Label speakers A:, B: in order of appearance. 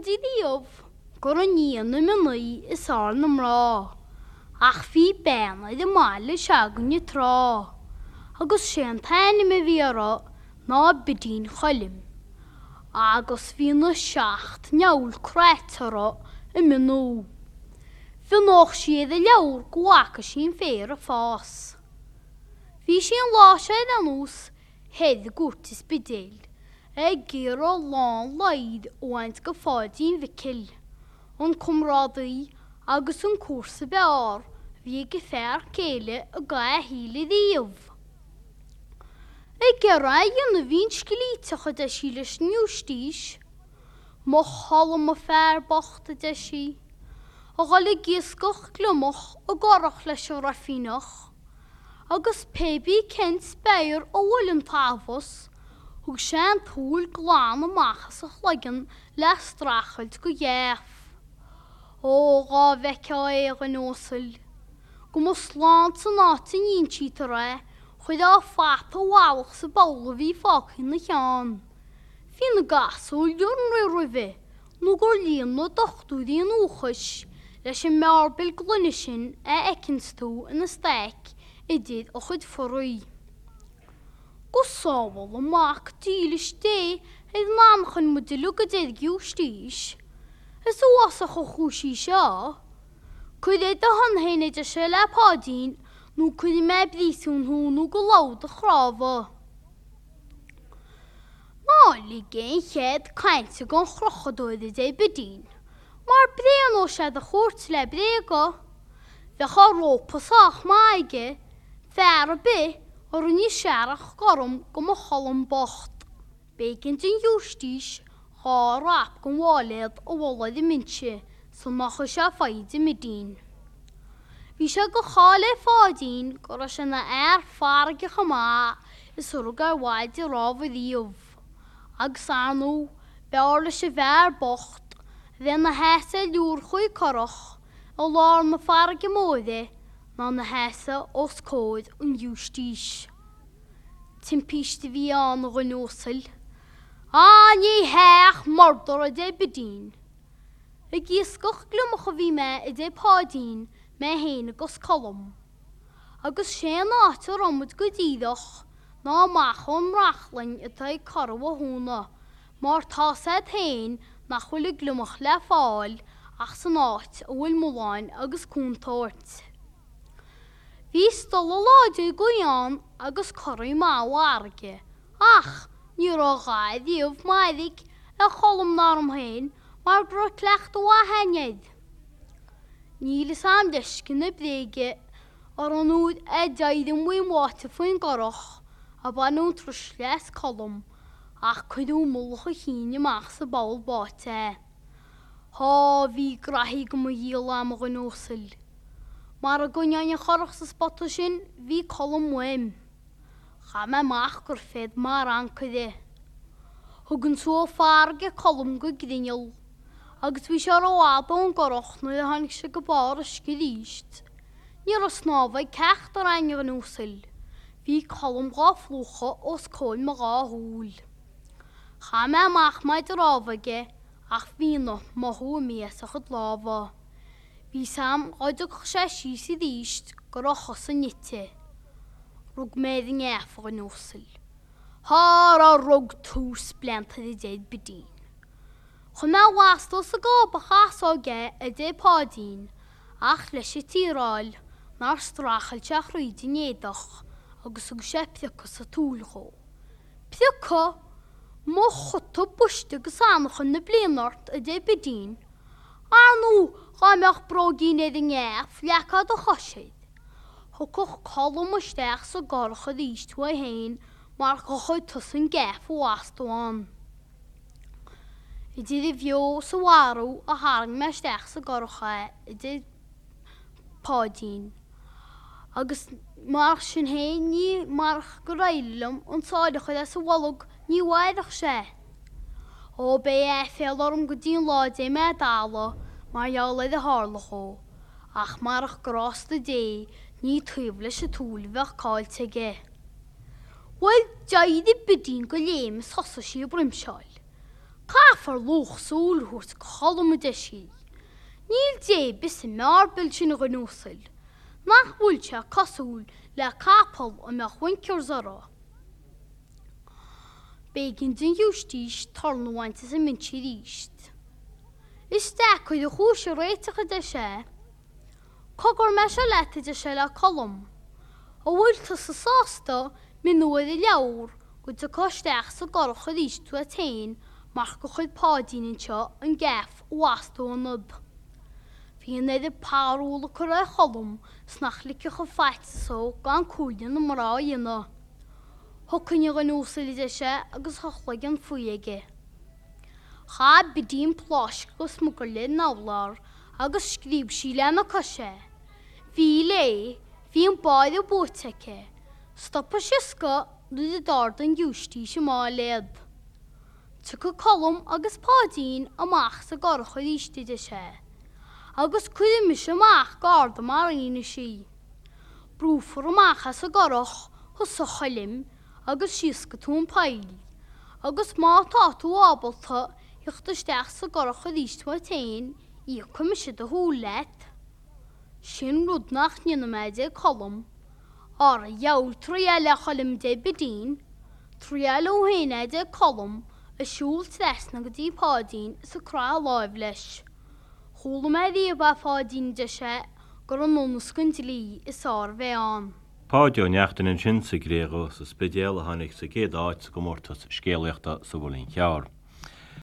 A: wedi ddiwf, gwrdd ni yn y mynd i sôl yn ymro. Ach fi ben oedd y mael y siagwn i tro. Agos sian pen i mi fi aro, na bydyn cholim. Agos fi yn y siacht niawl cret aro y mynd nhw. Fy noch si iddi lawr gwac a si'n fer y ffos. Fi si'n lasau dan nhws, hedd gwrtis bydeil. Eger og lan leid og en skal fadi en vikkel. Un kumradi agus un kurse bear vi ikke fær kele og gae hele div. Eger egen vinskeli tøkket det skiles njustis. Moch halm og fær bakte det ski. Og alle giskoch glumoch og gorach leis og raffinoch. Agus pebi kent speir o olym tafos. وشان طول قلام ما خصخ لقن لا استراخلت قياف او غافك اي غنوصل قم صلان صناتين ينشي ترى خدا فاحت واوخ سبول في فاكي نخان في نقاح سول دون ريفي نقول لي انو تخطو دي e لشن مار بالقلنشن اكنستو نستاك اديد اخد فري قصة والله ما أقتيل شتي إذ ما مخن مدلو قدد جيوشتيش هسو واسخ خوشي شا كده دهن هينة جشلا بادين نو كده ما بديسون هو نو قلو دخرافة ما لقين خد كانت قن خرخ دودة زي بدين مار بدين وشاد خورت لبريقه فخروق بصاح مايقه فعر به Orni siarach gorom gymwchol yn bocht. Begint yn ywstys, chor o ap gynwoledd o woloedd y myntio, sylmach o sia ffaid y mydyn. Fi sia gychol e ffodin, goros yna er ffarg i'ch yma, y syrga waed i rof i ddiwf. Ag sanw, bewr e y sifer bocht, dden na hesel yw'r chwy o lor na ffarg i ná na heasa os cóid an dústíis. Timpíiste bhí an go nósil. Á ní heach mordor a dé bedín. I gíoscoch glumach a bhí me i dé pádín me héna gos colm. Agus sé áte rommud go díadach ná machchom rachlainn i tá carh húna, mar tá sé tain nach chuile glumach le fáil ach san áit a bhfuil móáin agus Hístal láide goán agus choí máhharge. Ach, nírááid íomh maidic a cholam nám hain mar bro clecht ó wahead. Níle sam deiscin na bréige ar an úd é deidim bhui máte faoin goroch, a banú trus leis colm ach chuinú mulcha chiine amach sa bail báte. Tá bhí grathí go mo díal am go nósil. Mar a gwnion i chorwch sa sbotw sy'n fi colwm wem. Chame mach gwr ffedd mar ancyde. Hwgyn sŵ ffarg e colwm gwy gdiniol. Agus fi siar o abo yn gorwch nwy a hannig sy'n gybar ysgyd eist. Ni'r osnofau cech dar angen yn wsil. Fi colwm gwa flwcho os coen ma gwa hŵl. Chame mach mae dyr ofage ach fi no ma hw mi esach y dlofa. Bhí sam oideach sé sí si díist gur a chosan nite. Rug méing éfa an nósil. Tá á rug túús blenta i e déad bedín. Chu me wastal sa gábachasóge a e dépádín ach leis sé tíráil nar strachail teach roiidi néadach agus ag sé piocha sa túlachó. Piocha mo chutó buiste go sanachan na blianart a e dé bedín, nhw ghamach brogin edyn eich fliacad o chosid. Hwcwch colwm o steach sy'n gorchod eistw ei hen, mae'r gochod tysyn geff o astwan. Ydy di fio sy'n warw a harang mewn steach sy'n gorchod e, ydy podin. Agus mae'r sy'n hen ni mae'r gwreilwm yn soedwch ydy sy'n walwg ni waedwch se. O be e fel o'r ymgydyn lodau me dalo, mar jaall a hálachó, ach marach grásta dé ní tuhle se túlbheach cáilte ge. Bhfuil deide bedín go léim sosa sí brimseáil. Cáfar loch súlút cholamú de sí. Níl dé bis sem mebil sin go nóil, nach bhúlilse cosúil le cápal a me chuinceir zará. Begin din dústíis tarnhainte sem mintse ríist. Isteach chuid a chúise réitecha de sé. Cogur me se leta de se le colm. A bhfuilta sa sásta mi nuad i leabhar go do coisteach sa gorcha ríistú a tain mar go chuid pádín seo an gceaf óhastú an nub. Bhí an éidir páúla chu a cholm snach le go feitsó gan cúan na marrá dhéna. Thcunne an úsailige sé agus thola an fuige. Chá bedín pláis gus mu go lin nálar agus scríb sí lena cose. Bhí lé hí an baid a bóteike, Stoppa sisca nu a dard an dúistí sem má lead. Tu go colm agus pádín amach sa gorcha rístiide sé, agus cuiimi semach garda mar aine si. Brúfar amachcha sa gorch chu sochalim agus sisca tún peil, agus má táú ábalta يخطش تاخس قرخ ديشت واتين يكمش دهولات شن رود ناخ نمازي قلم أر يو تريالا خلم دي بدين تريالو هنا دي قلم الشول تاسنق دي بادين سكرا لايفلش خول ما دي بافادين دشاء قرن نسكنت لي إسار فيان
B: Pádio neachtain an sin sa gréago sa spidéal a hanig sa géad áit sa gomórtas scéalaachta sa bhlín chear.